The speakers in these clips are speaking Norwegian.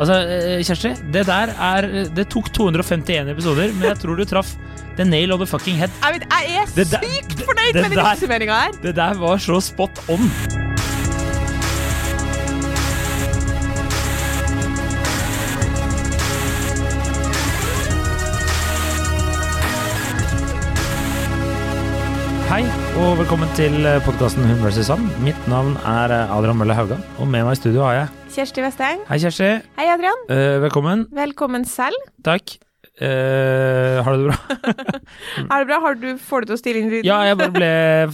Altså, eh, Kjersti, det der er Det tok 251 episoder, men jeg tror du traff the nail of the fucking head. Jeg, vet, jeg er Det der- sykt det- fornøyd det med den der- oppsummeringa her. Det der var så spot on. Hei, og velkommen til podkasten Hun vs. Han. Mitt navn er Adrian Mølle Haugan, og med meg i studio har jeg Kjersti Vesteng. Hei, Kjersti. Hei, Adrian. Eh, velkommen. Velkommen selv. Takk. Eh, har du det bra? Er det bra? Har du, får du til å stille inn lyden? Ja, jeg bare ble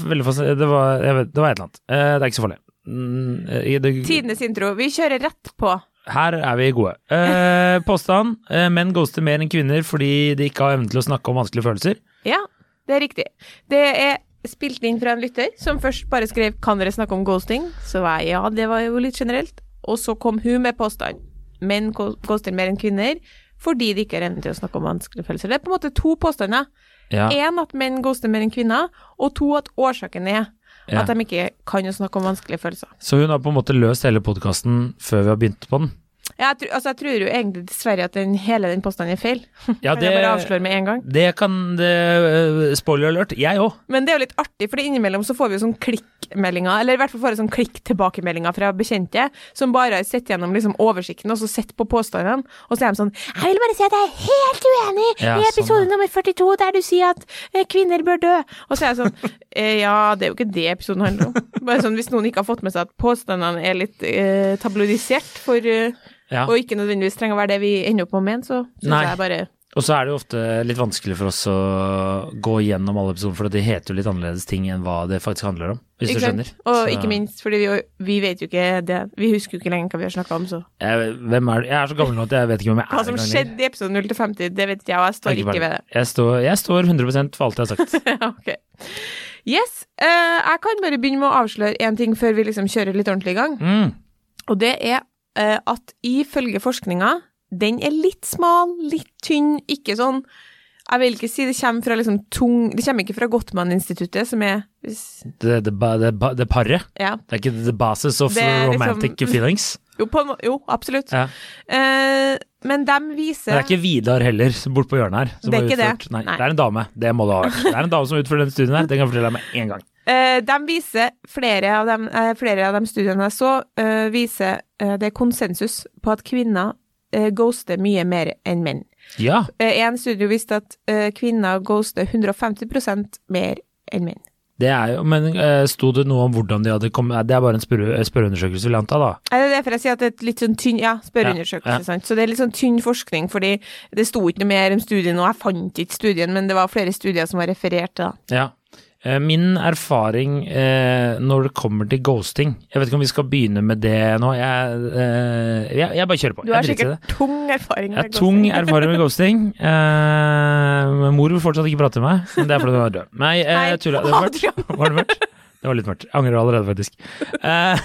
veldig fascinert. Det var, vet, det var et eller annet. Eh, det er ikke så farlig. Mm, eh, det, Tidenes intro. Vi kjører rett på. her er vi gode. Eh, påstand. Eh, menn ghoster mer enn kvinner fordi de ikke har evne til å snakke om vanskelige følelser. Ja, det er riktig. Det er spilt inn fra en lytter som først bare skrev 'Kan dere snakke om ghosting?' Så var jeg ja, det var jo litt generelt. Og så kom hun med påstand. Menn koster mer enn kvinner fordi de ikke har evne til å snakke om vanskelige følelser. Det er på en måte to påstander. Ja, at menn ghoster mer enn kvinner, og to at årsaken er ja. at de ikke kan snakke om vanskelige følelser. Så hun har på en måte løst hele podkasten før vi har begynt på den. Ja, jeg, tror- altså, jeg tror jo egentlig dessverre at den, hele den påstanden er feil. Ja, det, jeg bare avsløre med en gang. det kan det, eh, Spoiler alert. Jeg òg. Men det er jo litt artig, for innimellom så får vi jo sånn klikkmeldinger, eller i hvert fall får vi sånn klikk-tilbakemeldinger fra bekjente, som bare har sett gjennom liksom oversikten og så sett på påstandene, og så er de sånn Jeg vil bare si at jeg er helt uenig Ja, i episode sånn, nummer 42 der du sier at eh, kvinner bør dø. Og så er jeg sånn eh, Ja, det er jo ikke det episoden handler om. Bare sånn hvis noen ikke har fått med seg at påstandene er litt eh, tabloidisert for eh, Ja. Og ikke nødvendigvis trenger å være det vi ender opp med å mene, så syns jeg bare Og så er det jo ofte litt vanskelig for oss å gå gjennom alle episoder, for det heter jo litt annerledes ting enn hva det faktisk handler om. Hvis Ikke du skjønner. Og Så- ikke minst fordi vi, vi vet jo ikke det Vi husker jo ikke lenger hva vi har snakka om, så Jeg, hvem er, jeg er så gammel nå at jeg vet ikke hvem jeg er. Hva som skjedde i episode 0 til 50, det vet ikke jeg, og jeg står Jeg ikke ved det. Jeg står, jeg står 100 for alt jeg har sagt. ok. Yes. uh, jeg kan bare begynne med å avsløre én ting før vi liksom kjører litt ordentlig i gang. Mm. Og det er at ifølge forskninga, den er litt smal, litt tynn, ikke sånn Jeg vil ikke si det kommer fra liksom tung Det kommer ikke fra Gottmann-instituttet, som er Det, det paret. Ja. Det er ikke the basis of er liksom- romantic feelings. Jo, på, jo absolutt. Ja. Eh, men de viser Men det er ikke Vidar heller, bort på hjørnet her. Det er har utført, det. Nei, Nei. det er en dame. Det må det ha vært. Det er en dame som utfører den studien her, det kan jeg fortelle deg med en gang. Eh, de viser, flere av, dem, eh, flere av de studiene jeg så, eh, viser eh, det er konsensus på at kvinner eh, ghoster mye mer enn menn. Ja, Eh, en studie viste at eh, kvinner ghoster 150% mer enn menn. det er jo Men uh, sto det noe om hvordan de hadde kommet Det er bare en spørre, spørreundersøkelse, vil jeg anta, da. Er det derfor jeg sier at det er litt sånn tynn Ja, spørreundersøkelse, Ja, ja. sant. Så det er litt sånn tynn forskning, fordi det sto ikke noe mer om studien, og jeg fant ikke studien, men det var flere studier som var referert til da. Ja. Eh, Min erfaring eh, når det kommer til ghosting Jeg vet ikke om vi skal begynne med det nå. Jeg, eh, jeg, jeg bare kjører på. Du har sikkert tung erfaring med Jeg har tung erfaring med ghosting. Eh, mor vil fortsatt ikke prate med meg, men det er fordi hun er død. Nei, jeg var. Var det mørkt? Det var litt mørkt. Jeg angrer allerede, faktisk. Eh,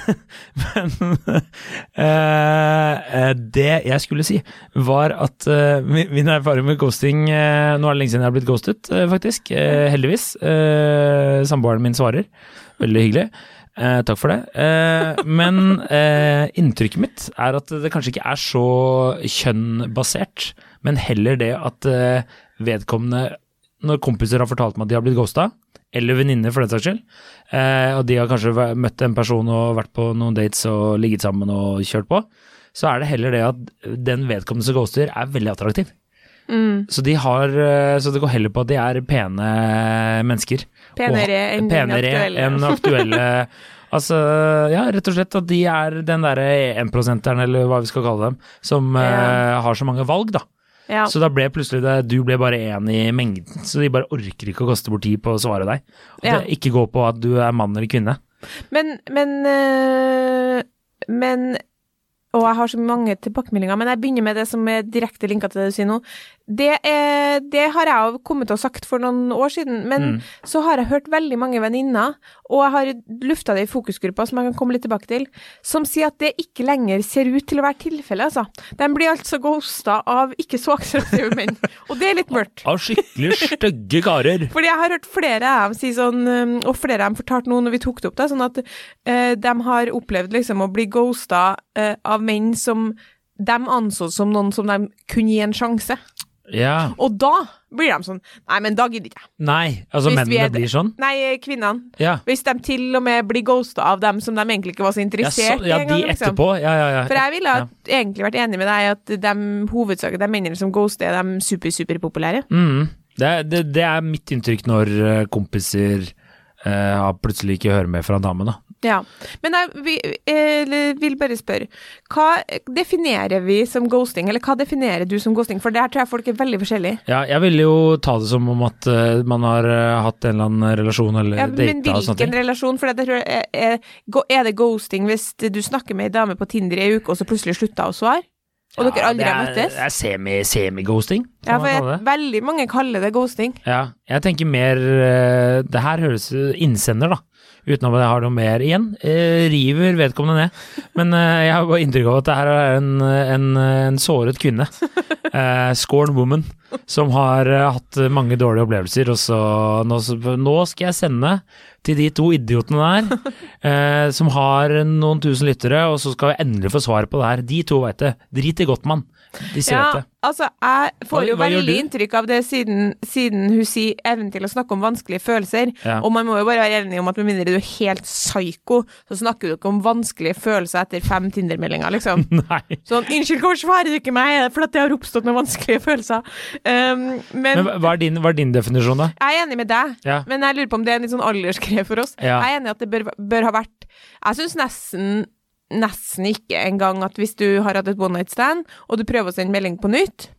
men eh, eh, det jeg skulle si, var at min, erfaring med ghosting Nå er det lenge siden jeg har blitt ghostet, faktisk. Heldigvis. Samboeren min svarer. Veldig hyggelig. Eh, takk for det. Eh, men eh, inntrykket mitt er at det kanskje ikke er så kjønnbasert, men heller det at vedkommende Når kompiser har fortalt meg at de har blitt ghosta, eller venninner for den saks skyld, eh, og de har kanskje møtt en person og vært på noen dates og ligget sammen og kjørt på, så er det heller det at den vedkommende som ghoster, er veldig attraktiv. Mm, Så, de har, eh, så det går heller på at de er pene mennesker. penere enn penere aktuelle. enn aktuelle Altså, ja, rett og slett at de er den derre énprosenteren, eller hva vi skal kalle dem, som Ja. uh, har så mange valg, da. Ja. Så da ble plutselig det, du ble bare én i mengden, så de bare orker ikke å kaste bort tid på å svare deg. Og Ja. det ikke gå på at du er mann eller kvinne. Men, men, øh, men Og jeg har så mange tilbakemeldinger, men jeg begynner med det som er direkte linka til det du sier nå. Det, er, det har jeg jo kommet til å sagt for noen år siden, men Mm. så har jeg hørt veldig mange venninner, og jeg har lufta det i fokusgruppa, som jeg kan komme litt tilbake til, som sier at det ikke lenger ser ut til å være tilfellet, altså. De blir altså ghosta av ikke så aktive menn, og det er litt mørkt. Av skikkelig stygge karer. Fordi jeg har hørt flere av dem si sånn, um, og flere av dem fortalte noe når vi tok det opp, da, sånn at uh, de har opplevd liksom å bli ghosta uh, av menn som de ansås som noen som de kunne gi en sjanse. Ja. Og da blir de sånn Nei, men da gidder ikke jeg. Nei, altså Hvis mennene er- blir sånn? Nei, kvinnene. Ja. Hvis de til og med blir ghosta av dem som de egentlig ikke var så interessert i. interessert ja de gang, Liksom. etterpå. Ja, ja, ja. For jeg ville egentlig vært enig med deg at de hovedsaken, de mennene som ghoster, er de super-superpopulære. Mm. Det, det, det er mitt inntrykk når eh, kompiser eh, plutselig ikke hører mer fra damen. da. Ja. Men jeg vil bare spørre, hva definerer vi som ghosting, eller hva definerer du som ghosting? For det her tror jeg folk er veldig forskjellige. Ja, jeg ville jo ta det som om at eh, man har eh, hatt en eller annen relasjon eller Ja, men data og sånne hvilken relasjon? For det tror jeg er, er, det ghosting hvis du snakker med ei dame på Tinder i ei uke, og så plutselig slutter å svare? Og dere aldri har møttes? det er semi- semi-ghosting, Ja, for jeg, veldig mange kaller det ghosting. Ja, jeg tenker mer eh, Det her høres innsender, da. Uten at jeg har noe mer igjen. Eh, river vedkommende ned. Men eh, jeg har bare inntrykk av at det her er en, en, en såret kvinne. Eh, scorn woman. Som har hatt mange dårlige opplevelser, og så nå, skal jeg sende til de to idiotene der, som har noen tusen lyttere, og så skal vi endelig få svar på det her. De to veit det. Drit i Gottmann. Ser Ja, altså, jeg får Hva- jo hva veldig inntrykk av det siden, siden hun sier evnen til å snakke om vanskelige følelser. Ja. Og man må jo bare være enig om at med mindre du er helt psyko, så snakker du ikke om vanskelige følelser etter fem Tinder-meldinger, liksom. Nei. Sånn 'Unnskyld, hvorfor svarer du ikke meg?' Er det fordi det har oppstått noen vanskelige følelser. Um, men, Men hva er din, hva er din definisjon, da? jeg er enig med deg, Ja. men jeg lurer på om det er en litt sånn aldersgreie for oss. Ja. Jeg er enig i at det bør, bør ha vært Jeg syns nesten Nesten ikke engang at hvis du har hatt et one night stand, og du prøver å sende melding på nytt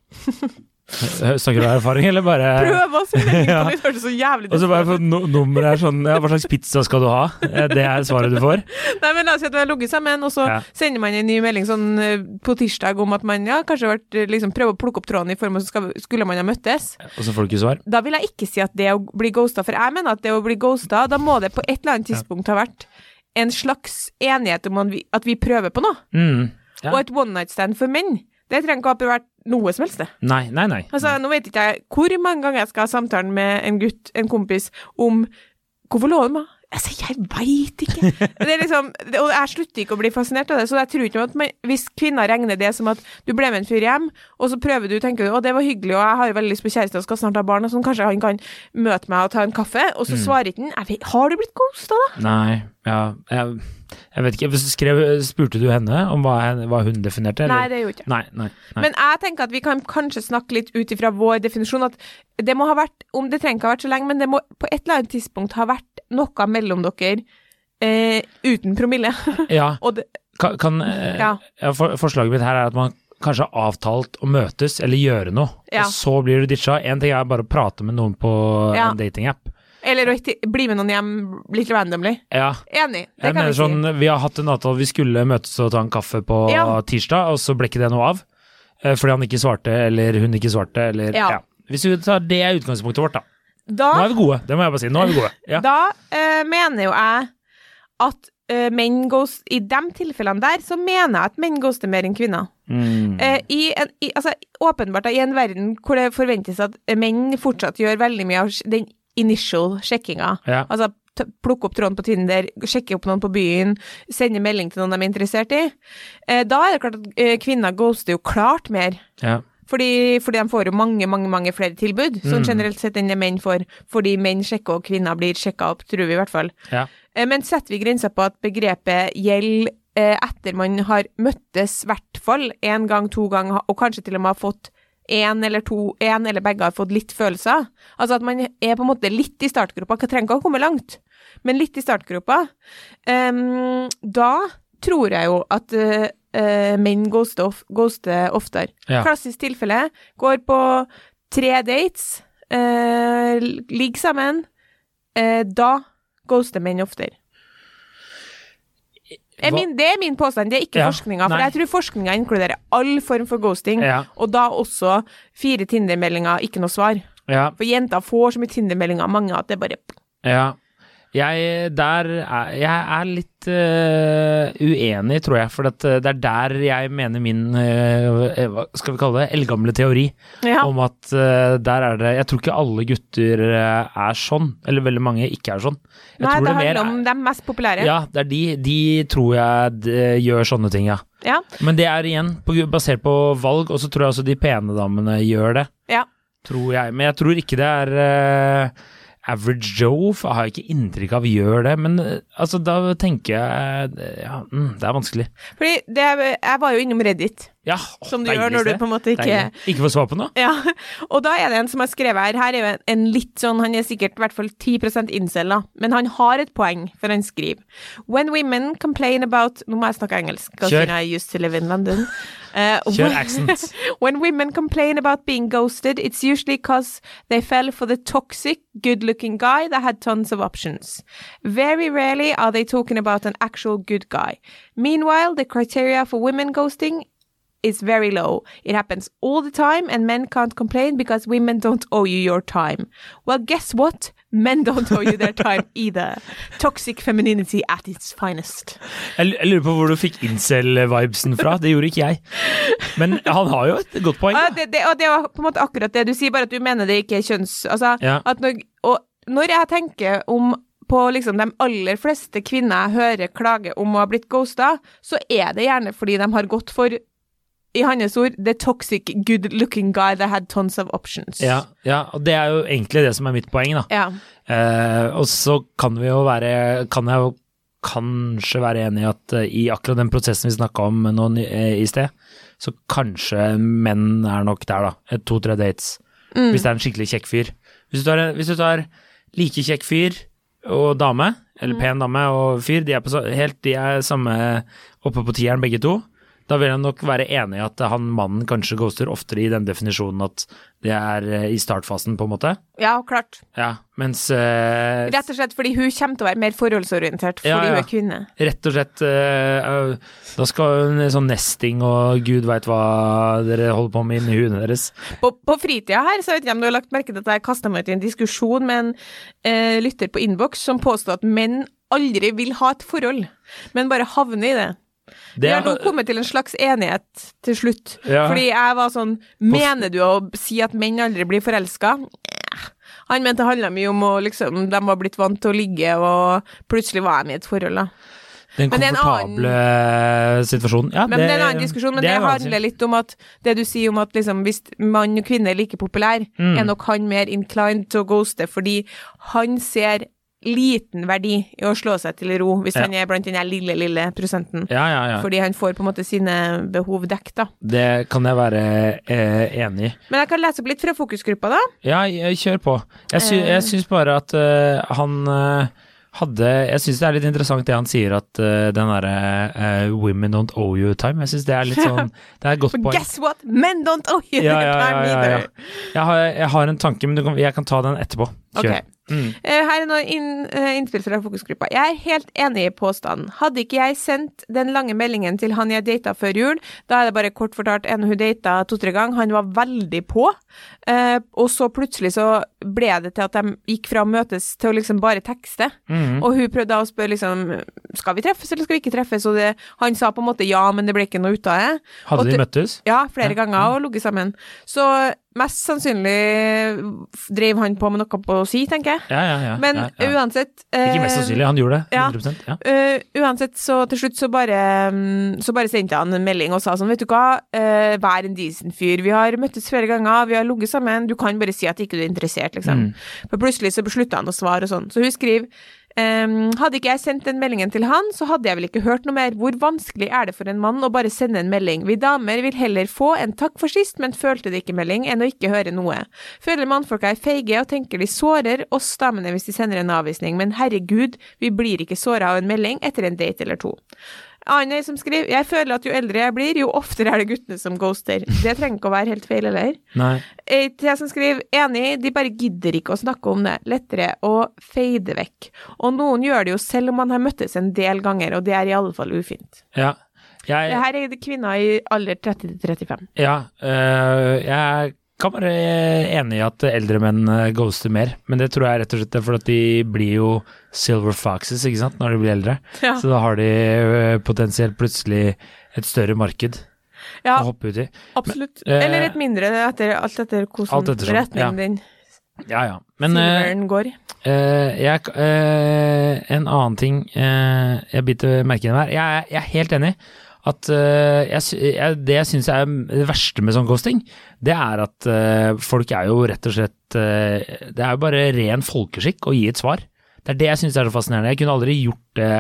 Snakker du av erfaring, eller bare Prøv å sende melding på nytt høres så jævlig Og så bare no nummeret er sånn ja, Hva slags pizza skal du ha? Eh, Det er svaret du får. Nei, men La oss si at vi har ligget sammen, og så Ja. sender man en ny melding sånn eh, på tirsdag om at man ja, kanskje har vært, eh, liksom, prøver å plukke opp tråden i form av så skulle man ha møttes. Og så får du ikke svar. Da vil jeg ikke si at det å bli ghosta, for jeg mener at det å bli ghosta, da må det på et eller annet tidspunkt ha vært en slags enighet om at vi, prøver på noe. Mm. Ja. Og et one night stand for menn, det trenger ikke å ha vært noe som helst, det. Nei, nei, nei. Altså, nå vet ikke jeg hvor mange ganger jeg skal ha samtalen med en gutt, en kompis, om hvorfor lå du med? Sier, jeg veit ikke. Det er liksom, og jeg slutter ikke å bli fascinert av det, så jeg tror ikke at man, hvis kvinner regner det som at du ble med en fyr hjem, og så prøver du, tenker du, å det var hyggelig, og jeg har jo veldig lyst på kjæreste og skal snart ha barn, og sånn, kanskje han kan møte meg og ta en kaffe, og så svarer ikke han, har du blitt ghosta da? Nei, ja Jeg, jeg vet ikke. Skrev, spurte du henne om hva, hva hun definerte? Nei, det gjorde jeg ikke. Nei, nei, nei. Men jeg tenker at vi kan kanskje snakke litt ut ifra vår definisjon, at det må ha vært, om det trenger ikke ha vært så lenge, men det må på et eller annet tidspunkt ha vært noe mellom dere eh, uten promille. Ja, det, kan, kan eh, Ja. ja, for, Forslaget mitt her er at man kanskje har avtalt å møtes eller gjøre noe, Ja. og så blir du ditcha. En ting er bare å prate med noen på en datingapp. Eller å bli med noen hjem litt randomly. Ja, Enig, det jeg kan vi si. sånn, vi har hatt en avtale, vi skulle møtes og ta en kaffe på Ja. tirsdag, og så ble ikke det noe av. eh, Fordi han ikke svarte, eller hun ikke svarte, eller Ja. ja. Hvis vi tar det er utgangspunktet vårt, da. Nå er vi gode, det må jeg bare si. Nå er vi gode. Ja. da uh, mener jo jeg at uh, menn ghost I de tilfellene der, så mener jeg at menn ghoster mer enn kvinner. Mm. Uh, i en, i, altså, åpenbart da, i en verden hvor det forventes at menn fortsatt gjør veldig mye av den initial sjekkinga. Ja. Altså plukke opp tråden på Tinder, sjekke opp noen på byen, sende melding til noen de er interessert i. Eh, da er det klart at eh, kvinner ghoster jo klart mer. ja. Fordi, fordi de får jo mange, mange mange flere tilbud, sånn Mm. generelt sett enn det menn får. Fordi menn sjekker og kvinner blir sjekka opp, tror vi i hvert fall. Ja. Eh, Men setter vi grensa på at begrepet gjelder etter man har møttes i hvert fall én gang, to ganger, og kanskje til og med har fått én eller to, én eller begge har fått litt følelser. Altså at man er på en måte litt i startgropa, trenger ikke å komme langt, men litt i startgropa. Um, da tror jeg jo at uh, uh, menn ghoster, of, ghoster oftere. Ja. Klassisk tilfelle. Går på tre dates, uh, ligger sammen. Da ghoster menn oftere. Er min, det er min påstand, det er ikke Ja, forskninga. For nei. jeg tror forskninga inkluderer all form for ghosting, Ja. og da også fire Tinder-meldinger, ikke noe svar. Ja. For jenter får så mye Tinder-meldinger, mange, at det bare Ja. Jeg, der er, jeg er litt uh, uenig, tror jeg. For eh, det er der jeg mener min uh, hva skal vi kalle det, eldgamle teori Ja. om at uh, der er det Jeg tror ikke alle gutter er sånn, eller veldig mange ikke er sånn. Jeg Nei, tror det mer handler er- om de mest populære. Ja, det er de. De tror jeg de, gjør sånne ting, ja. Ja. Men det er igjen på, basert på valg, og så tror jeg også de pene damene gjør det. Ja. Tror jeg. Men jeg tror ikke det er Average Joe, for jeg har ikke inntrykk av gjør det. Men eh, altså, da tenker jeg eh, Ja, mm, det er vanskelig. Fordi det, jeg var jo innom Reddit, Ja, åh, som du gjør når du på en måte ikke Deilig. Ikke får svar på noe? Ja, og da er det en som har skrevet her Her er jo en, en litt sånn Han er sikkert i hvert fall 10 incel, da, men han har et poeng, for han skriver When women complain about Nå må jeg snakke engelsk, because Kjør. I used to live in London. Uh, Kjør accent. When women complain about being ghosted, it's usually because they fell for the toxic, good looking guy that had tons of options. Very rarely are they talking about an actual good guy. Meanwhile, the criteria for women ghosting is very low. It happens all the time, and men can't complain because women don't owe you your time. Well, guess what? Men don't owe you their time either. Toxic femininity at its finest. Jeg jeg lurer på hvor du fikk incel-vibesen fra. Det gjorde ikke jeg. Men han har jo et godt poeng. Ja, det, det, og det var på en måte akkurat det du sier, bare at du mener det ikke er kjønns... Altså, Ja. at når, og når jeg tenker om på liksom de aller fleste kvinner jeg hører klage om å ha blitt ghosta, så er det gjerne fordi de har gått for, i hans ord, the toxic good looking guy that had tons of options. Ja, ja, og det er jo egentlig det som er mitt poeng, da. Ja. Eh, og så kan vi jo være Kan jeg jo kanskje være enig i at eh, i akkurat den prosessen vi snakka om nå eh, i sted, så kanskje menn er nok der, da. To-tre dates. Mm. Hvis det er en skikkelig kjekk fyr. Hvis du tar, hvis du tar like kjekk fyr og dame, eller pen dame og fyr, de er, på, helt, de er samme oppe på tieren begge to. Da vil jeg nok være enig i at han mannen kanskje ghoster oftere i den definisjonen at det er eh, i startfasen, på en måte. ja, klart. Ja, mens uh, Rett og slett fordi hun kommer til å være mer forholdsorientert fordi Ja, ja. hun er kvinne. rett og slett Uh, Da skal hun sånn nesting og gud veit hva dere holder på med inni huene deres. På, på fritida her, så vet jeg om du har lagt merke til at jeg kasta meg ut i en diskusjon med en lytter på innboks som påstod at menn aldri vil ha et forhold, men bare havner i det. Det Vi har nå kommet til en slags enighet til slutt. Ja. Fordi jeg var sånn Mener du å si at menn aldri blir forelska? Han mente det handla mye om å liksom De var blitt vant til å ligge, og plutselig var de i et forhold, da. den det komfortable situasjonen. Ja, Men det, er en annen diskusjon, men det, det handler litt om at det du sier om at liksom, hvis mann og kvinne er like populær, Mm. er nok han mer inclined til å ghoste, fordi han ser liten verdi i å slå seg til ro, hvis Ja. han er blant den lille, lille prosenten. Ja, ja, ja. Fordi han får på en måte sine behov dekket, da. Det kan jeg være eh, enig i. Men jeg kan lese opp litt fra fokusgruppa, da. Ja, jeg- kjør på. Jeg, sy Eh. syns bare at uh, han uh, hadde Jeg syns det er litt interessant det han sier, at uh, den derre uh, 'women don't owe you time'. Jeg syns det er litt sånn Det er et godt poeng. guess what? Men don't owe you Ja, ja, time ja, ja, ja. either. Jeg, har, jeg har en tanke, men kan, jeg kan ta den etterpå. Kjør. Ok. Mm. Eh, Her er noen eh, innspill fra fokusgruppa. Jeg er helt enig i påstanden. Hadde ikke jeg sendt den lange meldingen til han jeg data før jul, da er det bare kort fortalt en hun data to-tre ganger, han var veldig på, eh, og så plutselig så ble det til at de gikk fra å møtes til å liksom bare tekste, Mm. og hun prøvde da å spørre liksom, skal vi treffes eller skal vi ikke treffes, og det, han sa på en måte ja, men det ble ikke noe ut av det. Hadde de møttes? Ja, flere Ja. ganger og ligget sammen. Så mest sannsynlig drev han på med noe på å si, tenker jeg. Ja, ja, ja. Men uansett eh, Ikke mest sannsynlig, han gjorde det. ja. 100 ja. eh, uansett, så til slutt så bare mm, Så bare sendte han en melding og sa sånn, vet du hva, uh, vær en decent fyr. Vi har møttes flere ganger, vi har ligget sammen, du kan bare si at ikke du er interessert, liksom. Mm. For plutselig så beslutta han å svare og sånn. Så hun skriver ehm, hadde ikke jeg sendt den meldingen til han, så hadde jeg vel ikke hørt noe mer. Hvor vanskelig er det for en mann å bare sende en melding? Vi damer vil heller få en takk for sist, men følte det ikke-melding, enn å ikke høre noe. Føler mannfolka er feige og tenker de sårer oss damene hvis de sender en avvisning, men herregud, vi blir ikke såra av en melding etter en date eller to. Anne som skriver Jeg føler at jo eldre jeg blir, jo oftere er det guttene som ghoster. Det trenger ikke å være helt feil, eller? Nei. Jeg som skriver enig, de bare gidder ikke å snakke om det. Lettere å fade vekk. Og noen gjør det jo selv om man har møttes en del ganger, og det er i alle fall ufint. Ja. Jeg, Det her er kvinner i alder 30 til 35. Ja, øh, jeg kan være enig i at eldre menn eh, ghoster mer, men det tror jeg rett og slett er fordi de blir jo silver foxes ikke sant, når de blir eldre. Ja. Så da har de eh, potensielt plutselig et større marked Ja, å hoppe ut i. absolutt. Men, eh, Eller et mindre, etter, alt etter hvordan Alt ettersom, retning ja. din Ja ja. Men eh, silveren går. Uh, jeg, uh, en annen ting uh, jeg biter merke i her. Jeg, jeg er helt enig at uh, jeg, jeg, det jeg syns er det verste med sånn ghosting, det er at uh, folk er jo rett og slett uh, Det er jo bare ren folkeskikk å gi et svar. Det er det jeg syns er så fascinerende. Jeg kunne aldri gjort det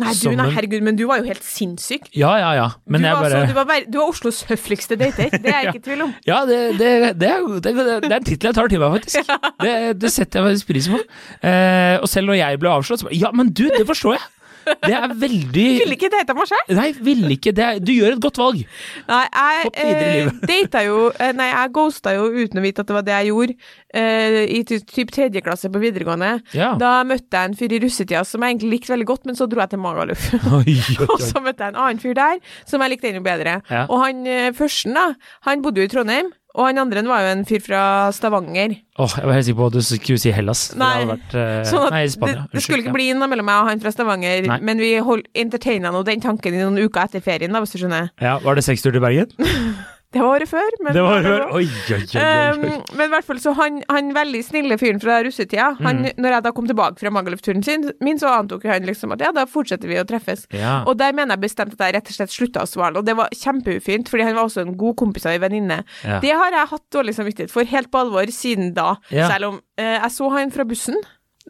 Nei, du, nei, herregud, men du var jo helt sinnssyk. Ja, ja, ja. Men du, jeg var bare så, du, var, du var Oslos høfligste dater, det er jeg ikke i tvil om. Ja, det, det, det, er, det, er en tittel jeg tar til meg, faktisk. Det, det setter jeg faktisk pris på. Eh, og selv når jeg ble avslått, så bare Ja, men du, det forstår jeg! Det er veldig Ville ikke data meg sjøl. Nei, ville ikke. Det er, du gjør et godt valg. Nei, jeg eh, data jo eh, Nei, jeg ghosta jo uten å vite at det var det jeg gjorde, eh, i ty- typ tredje klasse på videregående. Ja. Da møtte jeg en fyr i russetida som jeg egentlig likte veldig godt, men så dro jeg til Magaluf. Og så møtte jeg en annen fyr der som jeg likte enda bedre. Ja. Og han eh, førsten, da, han bodde jo i Trondheim, og han andre var jo en fyr fra Stavanger. Åh, jeg var helt sikker på at du skulle si Hellas. Nei. Vært, uh, Sånn nei, Spania. det, det skulle ikke bli noe mellom meg og han fra Stavanger, Nei. men vi entertaina nå den tanken i noen uker etter ferien, da, hvis du skjønner. Ja. ja, Var det sextur til Bergen? Det var året før, men det var året Oi, oi, oi. oi, oi. Um, men i hvert fall så han, han veldig snille fyren fra russetida, han, Mm. når jeg da kom tilbake fra Magaluf-turen sin, min, så antok han liksom at ja, da fortsetter vi å treffes. Ja. Og der mener jeg bestemt at jeg rett og slett slutta å svare, og det var kjempeufint, fordi han var også en god kompis av ei venninne. Ja. Det har jeg hatt dårlig samvittighet for, helt på alvor, siden da. Ja. Selv om eh, jeg så han fra bussen.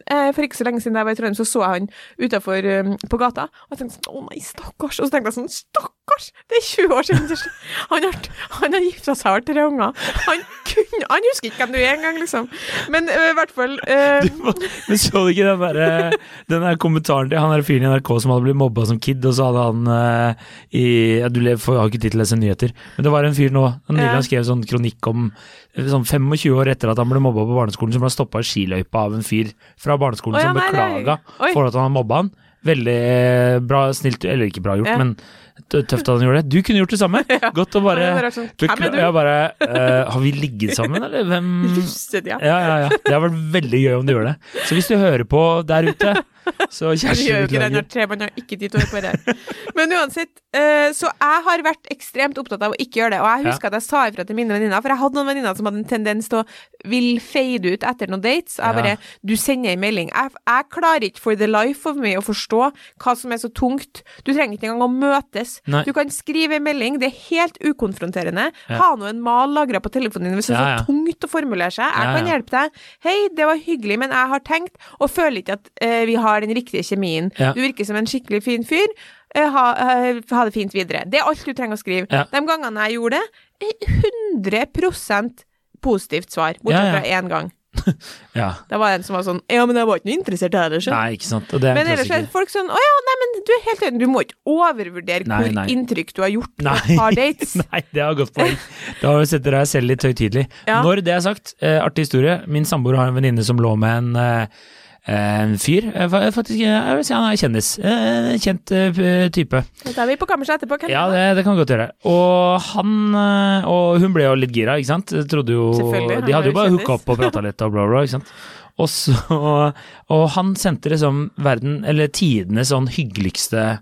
Eh, for ikke så lenge siden jeg var i Trondheim, så så jeg han utafor på gata, og jeg tenkte sånn Å nei, stakkars. Og så tenkte jeg sånn Stakkars! Det er 20 år siden. Han har, han har gifta seg og har tre unger. Han kunne Han husker ikke hvem du er engang, liksom. Men i hvert fall eh, Men så du ikke den der, den der kommentaren til han der fyren i NRK som hadde blitt mobba som kid, og så hadde han eh, i ja, Du får- har ikke tid til å lese nyheter, men det var en fyr nå nylig han skrev sånn kronikk om sånn 25 år etter at han ble mobba på barneskolen, som ble stoppa i skiløypa av en fyr fra barneskolen oh, ja, som beklaga for at han mobba han. Veldig bra, snilt, eller ikke bra gjort, Ja. men tøft at han gjorde det. Du kunne gjort det samme. Godt å bare sånn, bare uh, Har vi ligget sammen, eller hvem Russet, ja. ja, ja, ja. Det har vært veldig gøy om du gjør det. Så hvis du hører på der ute, så Du gjør jo ikke det, han beklager. har tre, man har ikke tid til å høre på det. Men uansett, eh, så jeg har vært ekstremt opptatt av å ikke gjøre det. Og jeg husker at jeg sa ifra til mine venninner, for jeg hadde noen venninner som hadde en tendens til å vil fade ut etter noen dates. Jeg bare Du sender en melding. Jeg, jeg klarer ikke for the life of me å forstå hva som er så tungt. Du trenger ikke engang å møtes. Nei. Du kan skrive en melding, det er helt ukonfronterende. Ja. Ha nå en mal lagra på telefonen din hvis det er Ja, ja. så tungt å formulere seg. Jeg Ja, kan hjelpe deg. Hei, det var hyggelig, men jeg har tenkt, og føler ikke at eh, vi har den riktige kjemien. Ja. Du virker som en skikkelig fin fyr. Eh, ha, eh, ha det fint videre. Det er alt du trenger å skrive. Ja. De gangene jeg gjorde det, er 100 positivt svar, bortsett fra én gang. Ja. Da var det en som var sånn Ja, men jeg var ikke noe interessert heller, så. Nei, ikke sant. Det Men ellers er folk sånn Å ja, nei, men du er helt enig, du må ikke overvurdere Nei, hvor nei. inntrykk du har gjort på Nei. et par dates. Nei, det har gått godt poeng. Da setter du deg selv litt høytidelig. Ja. Når det er sagt, eh, artig historie. Min samboer har en venninne som lå med en, en fyr. Eh, faktisk, eh, jeg vil si han er kjendis. En kjent eh, type. Da er vi på kammerset etterpå, kan Ja, det, det kan vi godt gjøre. Og han eh, Og hun ble jo litt gira, ikke sant. Trodde jo De hadde jo bare hooka opp og prata litt og bla, bla, ikke sant. Og så Og han sendte liksom verden, eller tidenes sånn hyggeligste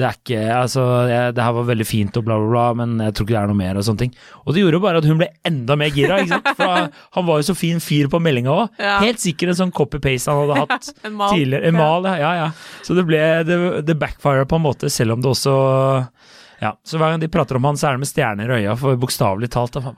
det er ikke, altså, jeg, det her var veldig fint og bla, bla, bla, men jeg tror ikke det er noe mer og sånne ting. Og det gjorde jo bare at hun ble enda mer gira, ikke sant. For han var jo så fin fyr på meldinga òg. Ja. Helt sikkert en sånn copy-paste han hadde hatt En mal. tidligere. En mal, ja, ja, ja. Så det ble Det, det backfire på en måte, selv om det også ja, Så hver gang de prater om han, så er det med stjerner i øya, for bokstavelig talt Han,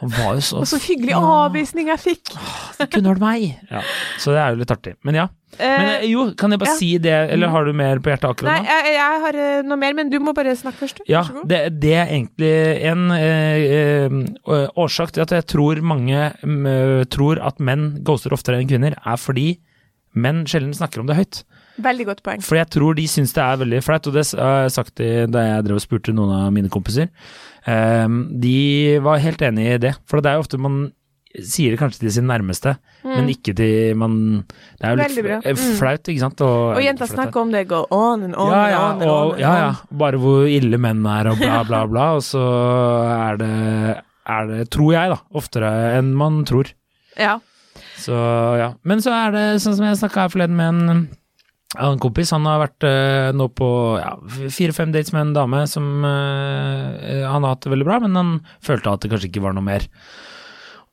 han var jo så Og så hyggelig avvisning jeg fikk. Det kunne vært meg! Ja, så det er jo litt artig. Men ja. Men Eh, eh, jo, kan jeg bare ja. si det, eller har du mer på hjertet akkurat nei, nå? jeg, jeg har eh, noe mer, men du må bare snakke først. Ja, det, det er egentlig en eh, eh, årsak til at jeg tror mange mm, eh, tror at menn ghoster oftere enn kvinner, er fordi menn sjelden snakker om det høyt. Veldig godt poeng. For jeg tror de syns det er veldig flaut, og det har jeg sagt da jeg drev og spurte noen av mine kompiser. Ehm, de var helt enig i det, for det er jo ofte man sier det kanskje til sin nærmeste, men ikke til man Det er jo Mm. Veldig litt Mm. flaut, ikke sant? Og jenta snakker om det, go on and on ja, ja, and on. and og, on, ja, ja. Bare hvor ille menn er og bla, bla, bla, og så er det, er det, tror jeg, da, oftere enn man tror. Ja. Så ja. Men så er det sånn som jeg snakka her forleden med en annen kompis. Han har vært eh, nå på ja, fire-fem dates med en dame som eh, han har hatt det veldig bra, men han følte at det kanskje ikke var noe mer.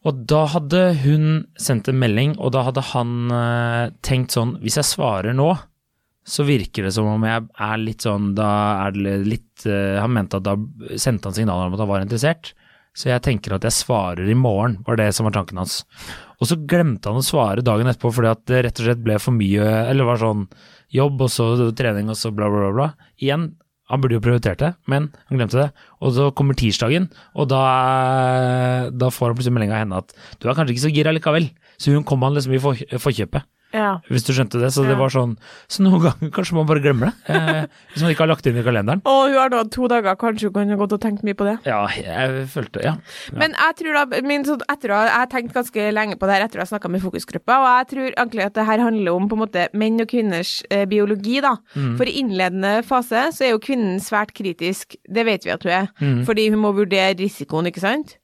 Og da hadde hun sendt en melding, og da hadde han eh, tenkt sånn Hvis jeg svarer nå, så virker det som om jeg er litt sånn Da er det litt eh, Han mente at da sendte han signaler om at han var interessert. Så jeg tenker at jeg svarer i morgen, var det som var tanken hans. Og så glemte han å svare dagen etterpå fordi at det rett og slett ble for mye, eller var sånn jobb og så trening og så bla, bla, bla. Igjen, han burde jo prioritert det, men han glemte det. Og så kommer tirsdagen, og da, da får han plutselig melding av henne at du er kanskje ikke så gira likevel. Så hun kom han liksom i for, forkjøpet, ja. hvis du skjønte det. Så det Ja. var sånn Så noen ganger kanskje man bare glemmer det. Eh, hvis man ikke har lagt det inn i kalenderen. Og hun har da to dager, kanskje hun kunne gått og tenkt mye på det. Ja, jeg følte Ja. Men jeg tror da, min, så etter jeg har tenkt ganske lenge på det her etter å ha snakka med fokusgruppa, og jeg tror egentlig at det her handler om på en måte menn og kvinners eh, biologi, da. For i innledende fase så er jo kvinnen svært kritisk, det vet vi at hun er, fordi hun må vurdere risikoen, ikke sant?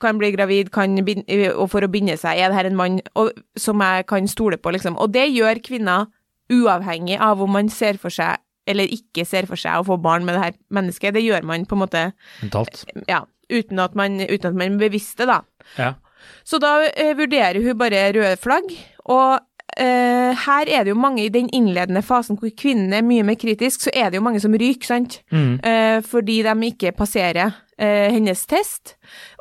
Kan bli gravid, kan binde, og for å binde seg, er det her en mann og, som jeg kan stole på, liksom. Og det gjør kvinner uavhengig av om man ser for seg eller ikke ser for seg å få barn med det her mennesket. Det gjør man på en måte Mentalt. ja, uten at man, uten at man er bevisst det, da. Ja. Så da eh, vurderer hun bare røde flagg, og eh, her er det jo mange i den innledende fasen hvor kvinnen er mye mer kritisk, så er det jo mange som ryker, sant? Mm. Eh, fordi de ikke passerer eh, hennes test.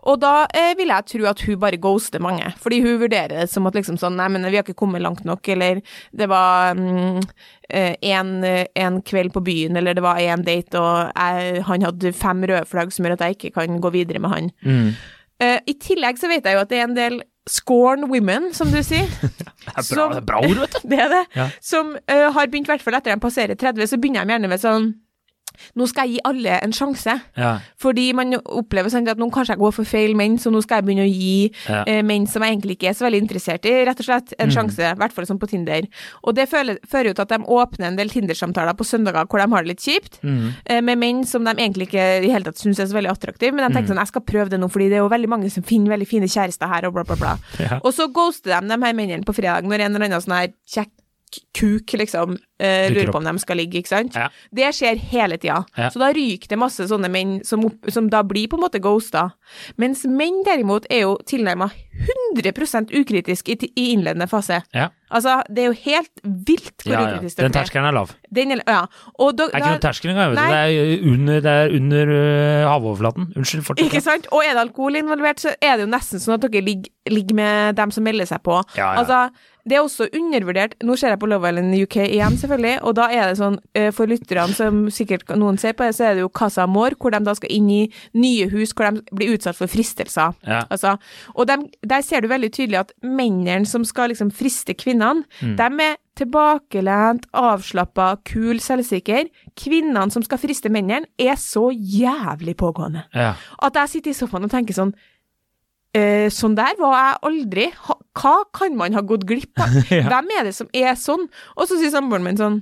Og da eh, vil jeg tro at hun bare ghoster mange, fordi hun vurderer det som at liksom sånn, nei, men vi har ikke kommet langt nok, eller det var mm, eh, en, en kveld på byen, eller det var en date, og jeg, han hadde fem røde flagg som gjør at jeg ikke kan gå videre med han. Mm. Eh, I tillegg så vet jeg jo at det er en del scorn women, som du sier. Det er bra, ord, vet du. Det er det. Ja. Som uh, har begynt, i hvert fall etter de passerer 30, så begynner de gjerne med sånn Nå skal jeg gi alle en sjanse. Ja. Fordi man opplever sånn at nå kanskje jeg går for feil menn, så nå skal jeg begynne å gi Ja. eh, menn som jeg egentlig ikke er så veldig interessert i, rett og slett, en sjanse. I hvert fall som på Tinder. Og det føler, fører jo til at de åpner en del Tinder-samtaler på søndager hvor de har det litt kjipt, Mm. eh, med menn som de egentlig ikke i hele tatt syns er så veldig attraktive, men de tenker sånn jeg skal prøve det nå, fordi det er jo veldig mange som finner veldig fine kjærester her, og bla, bla, bla. Ja. Og så ghoster de de her mennene på fredag når en eller annen sånn her kjekk kuk liksom eh, lurer på om de skal ligge, ikke sant? Ja. Det skjer hele tida. Ja. Så da ryker det masse sånne menn som, som da blir på en måte ghosta. Mens menn derimot er jo tilnærma 100 ukritisk i, i innledende fase. Ja. Altså, det er jo helt vilt hvor Ja, ja. ukritisk Den dere er. terskelen er lav. Den er, ja. Og da, Det er ikke noen terskel engang. vet du. Det er under, det er under uh, havoverflaten. Unnskyld, fortsett. Ikke sant? Og er det alkohol involvert, så er det jo nesten sånn at dere ligger, ligger med dem som melder seg på. Ja, ja. Altså, det er også undervurdert Nå ser jeg på Love Island UK igjen, selvfølgelig, og da er det sånn, eh, for lytterne som sikkert noen ser på det, så er det jo Casa Amor, hvor de da skal inn i nye hus hvor de blir utsatt for fristelser. Ja. Altså, og de, der ser du veldig tydelig at mennene som skal liksom friste kvinnene, Mm. de er tilbakelent, avslappa, kul, selvsikker. Kvinnene som skal friste mennene, er så jævlig pågående. Ja. At jeg sitter i sofaen og tenker sånn eh, Sånn der var jeg aldri. Ha, hva kan man ha gått glipp av? Ja. Hvem er det som er sånn? Og så sier samboeren min sånn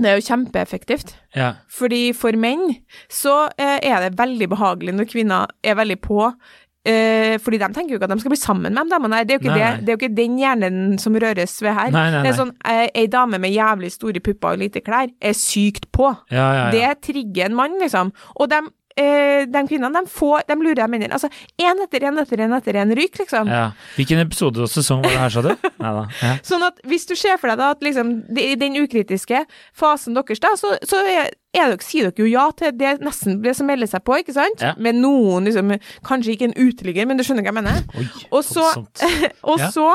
Det er jo kjempeeffektivt. Ja. Fordi for menn så eh, er det veldig behagelig når kvinner er veldig på. Eh, fordi de tenker jo ikke at de skal bli sammen med de damene. Det er Nei, det, det er jo ikke den hjernen som røres ved her. Nei, nei, Det er sånn, eh, Ei dame med jævlig store pupper og lite klær er sykt på. Ja, ja, ja. Det trigger en mann, liksom. Og de, eh, de kvinnene, de, får, de lurer mennene. Altså, én etter én etter én etter én ryk, liksom. ja. Hvilken episode og sesong var det her, sa du? Nei da. Ja. Sånn at hvis du ser for deg da at liksom, i den ukritiske fasen deres, da, så, så er, er dere, sier dere jo ja til det nesten det som melder seg på, ikke sant? Ja. Med noen, liksom, kanskje ikke en uteligger, men du skjønner hva jeg mener. Oi, Og så-. Og så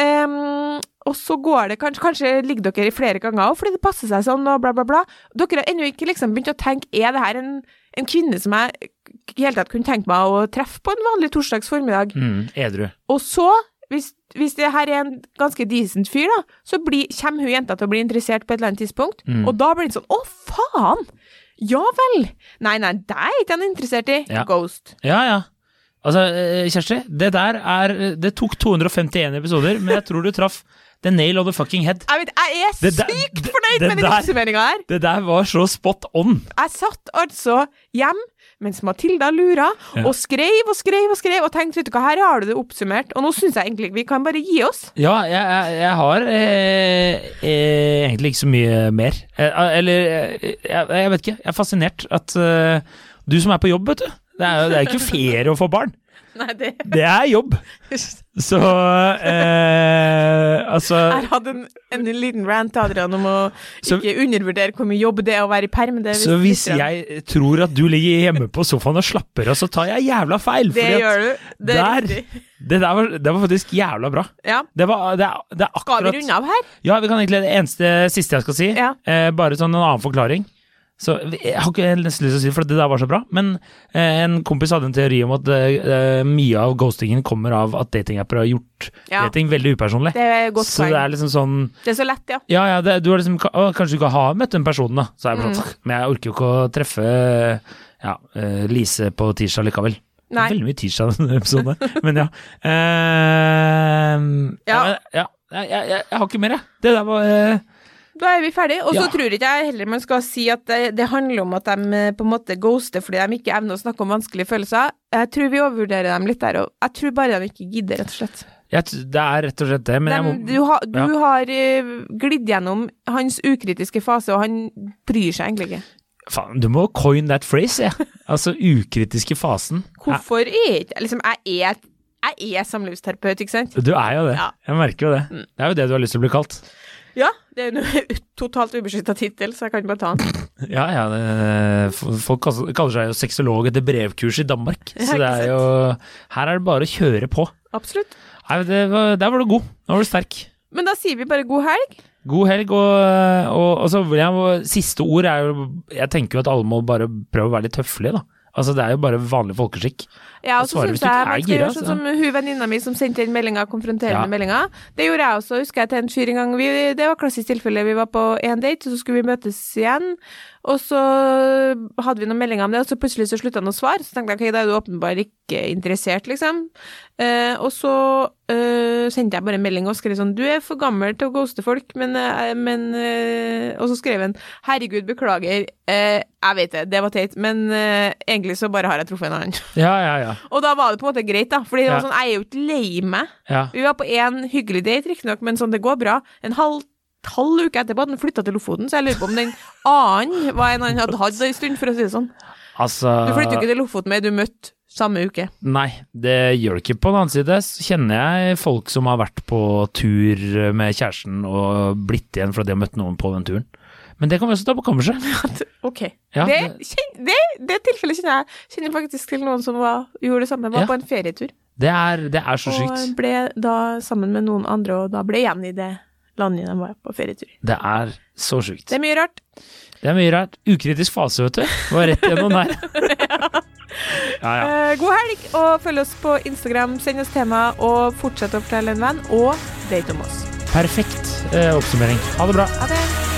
ehm, og så går det kanskje, kanskje ligger dere i flere ganger òg, fordi det passer seg sånn, og bla, bla, bla. Dere har ennå ikke liksom begynt å tenke er det her en, en kvinne som jeg i hele tatt kunne tenke meg å treffe på en vanlig torsdags formiddag? Mm, edru. Og så, hvis, hvis det her er en ganske decent fyr, da, så blir, kommer hun jenta til å bli interessert på et eller annet tidspunkt, Mm. og da blir det sånn Å, faen! Ja vel! Nei, nei, det er ikke han interessert i. Ja. Ghost. Ja, ja. Altså, eh, Kjersti, det der er Det tok 251 episoder, men jeg tror du traff the nail of the fucking head. Jeg, vet, jeg er Det der- sykt det- fornøyd det med den oppsummeringa her. Det der var så spot on. Jeg satt altså hjem mens Matilda lura, Ja. og skrev og skrev og skrev, og tenkte vet du hva, her har du det oppsummert. Og nå syns jeg egentlig vi kan bare gi oss. Ja, jeg, jeg, jeg har eh, eh, egentlig ikke så mye mer. Eh, eller eh, jeg, jeg vet ikke. Jeg er fascinert at eh, du som er på jobb, vet du. Det er jo det er ikke ferie å få barn. Nei, det Det er jobb. Så eh, Altså Jeg hadde en, en liten rant Adrian om å Så- ikke undervurdere hvor mye jobb det er å være i perm. Det, Så hvis jeg tror at du ligger hjemme på sofaen og slapper av, så tar jeg jævla feil. Det gjør du. Det er der- riktig. det, der var, det var faktisk jævla bra. Ja. Det, var, det, er, det er Skal vi runde av her? Ja, vi kan egentlig det eneste siste jeg skal si. Ja. Eh, bare sånn en annen forklaring. Så Jeg har ikke nesten lyst til å si det, for det der var så bra. Men eh, en kompis hadde en teori om at eh, mye av ghostingen kommer av at datingapper har gjort Ja. dating veldig upersonlig. Det er godt Så det poeng. er liksom sånn Det er så lett, ja. Ja, ja, det, du har liksom å, Kanskje du ikke har møtt den personen, da. Så er det Mm. sånn Men jeg orker jo ikke å treffe ja, eh, Lise på tirsdag likevel. Nei. Veldig mye tirsdag i denne episoden, men ja. Eh, Ja. ja. Jeg, jeg, jeg, har ikke mer, jeg. Det der var eh, Da er vi ferdige. Og så Ja. tror ikke jeg heller man skal si at det, det handler om at de eh, på en måte ghoster fordi de ikke evner å snakke om vanskelige følelser. Jeg tror vi overvurderer dem litt der, òg. jeg tror bare de ikke gidder, rett og slett. jeg, Det er rett og slett det, men jeg må du har, du ja. har eh, glidd gjennom hans ukritiske fase, og han bryr seg egentlig ikke. Faen, du må coin that phrase, jeg. Altså ukritiske fasen. Hvorfor er ikke Liksom, jeg er, jeg er samlivsterapeut, ikke sant? Du er jo det. Ja. Jeg merker jo det. Det er jo det du har lyst til å bli kalt. Ja, det er en totalt ubeskytta tittel, så jeg kan bare ta den. Ja, ja. Det, folk kaller seg jo sexolog etter brevkurs i Danmark. Så det er jo Her er det bare å kjøre på. Absolutt. Nei, det var, der var du god. Nå var du sterk. Men da sier vi bare god helg. God helg, og, og, og så vil jeg Siste ord er jo Jeg tenker jo at alle må bare prøve å være litt høflige, da. Altså, det er jo bare vanlig folkeskikk. Ja, og så syns jeg man skal gjøre sånn så- som hun venninna mi som sendte inn meldinga, konfronterende Ja. meldinger. Det gjorde jeg også, husker jeg til en fyr en gang. Vi, det var klassisk tilfelle. Vi var på én date, og så skulle vi møtes igjen. Og så hadde vi noen meldinger om det, og så plutselig så slutta han å svare. Så tenkte jeg ok, da er du åpenbart ikke interessert, liksom. Eh, og så eh, sendte jeg bare en melding og skrev sånn Du er for gammel til å ghoste folk, men, eh, men eh, Og så skrev han Herregud, beklager. Eh, jeg vet det, det var teit, men eh, egentlig så bare har jeg truffet en annen. Ja, ja, ja. Og da var det på en måte greit, da. Fordi det var sånn, jeg er jo ikke lei meg. Vi var på én hyggelig date, riktignok, men sånn, det går bra. En halv, halv uke etterpå hadde han flytta til Lofoten, så jeg lurer på om den annen var en han hadde hatt en stund, for å si det sånn. Altså Du flytter jo ikke til Lofoten med du møtte samme uke. Nei, det gjør det ikke. På den annen side så kjenner jeg folk som har vært på tur med kjæresten og blitt igjen fordi de har møtt noen på den turen. Men det kan vi også ta på kammerset. Ok. Ja, det, det- det, det tilfellet kjenner jeg. Kjenner faktisk til noen som var, gjorde det samme, var Ja. på en ferietur. Det er, det er så Og ble da sammen med noen andre, og da ble igjen i det landet de var på ferietur. Det er så sjukt. Det er mye rart. Det er mye rart. Ukritisk fase, vet du. Var rett gjennom der. Ja, ja. Eh, god helg, og følg oss på Instagram, send oss tema, og fortsett å fortelle en venn, og date om oss. Perfekt eh, oppsummering. Ha det bra. Ha det.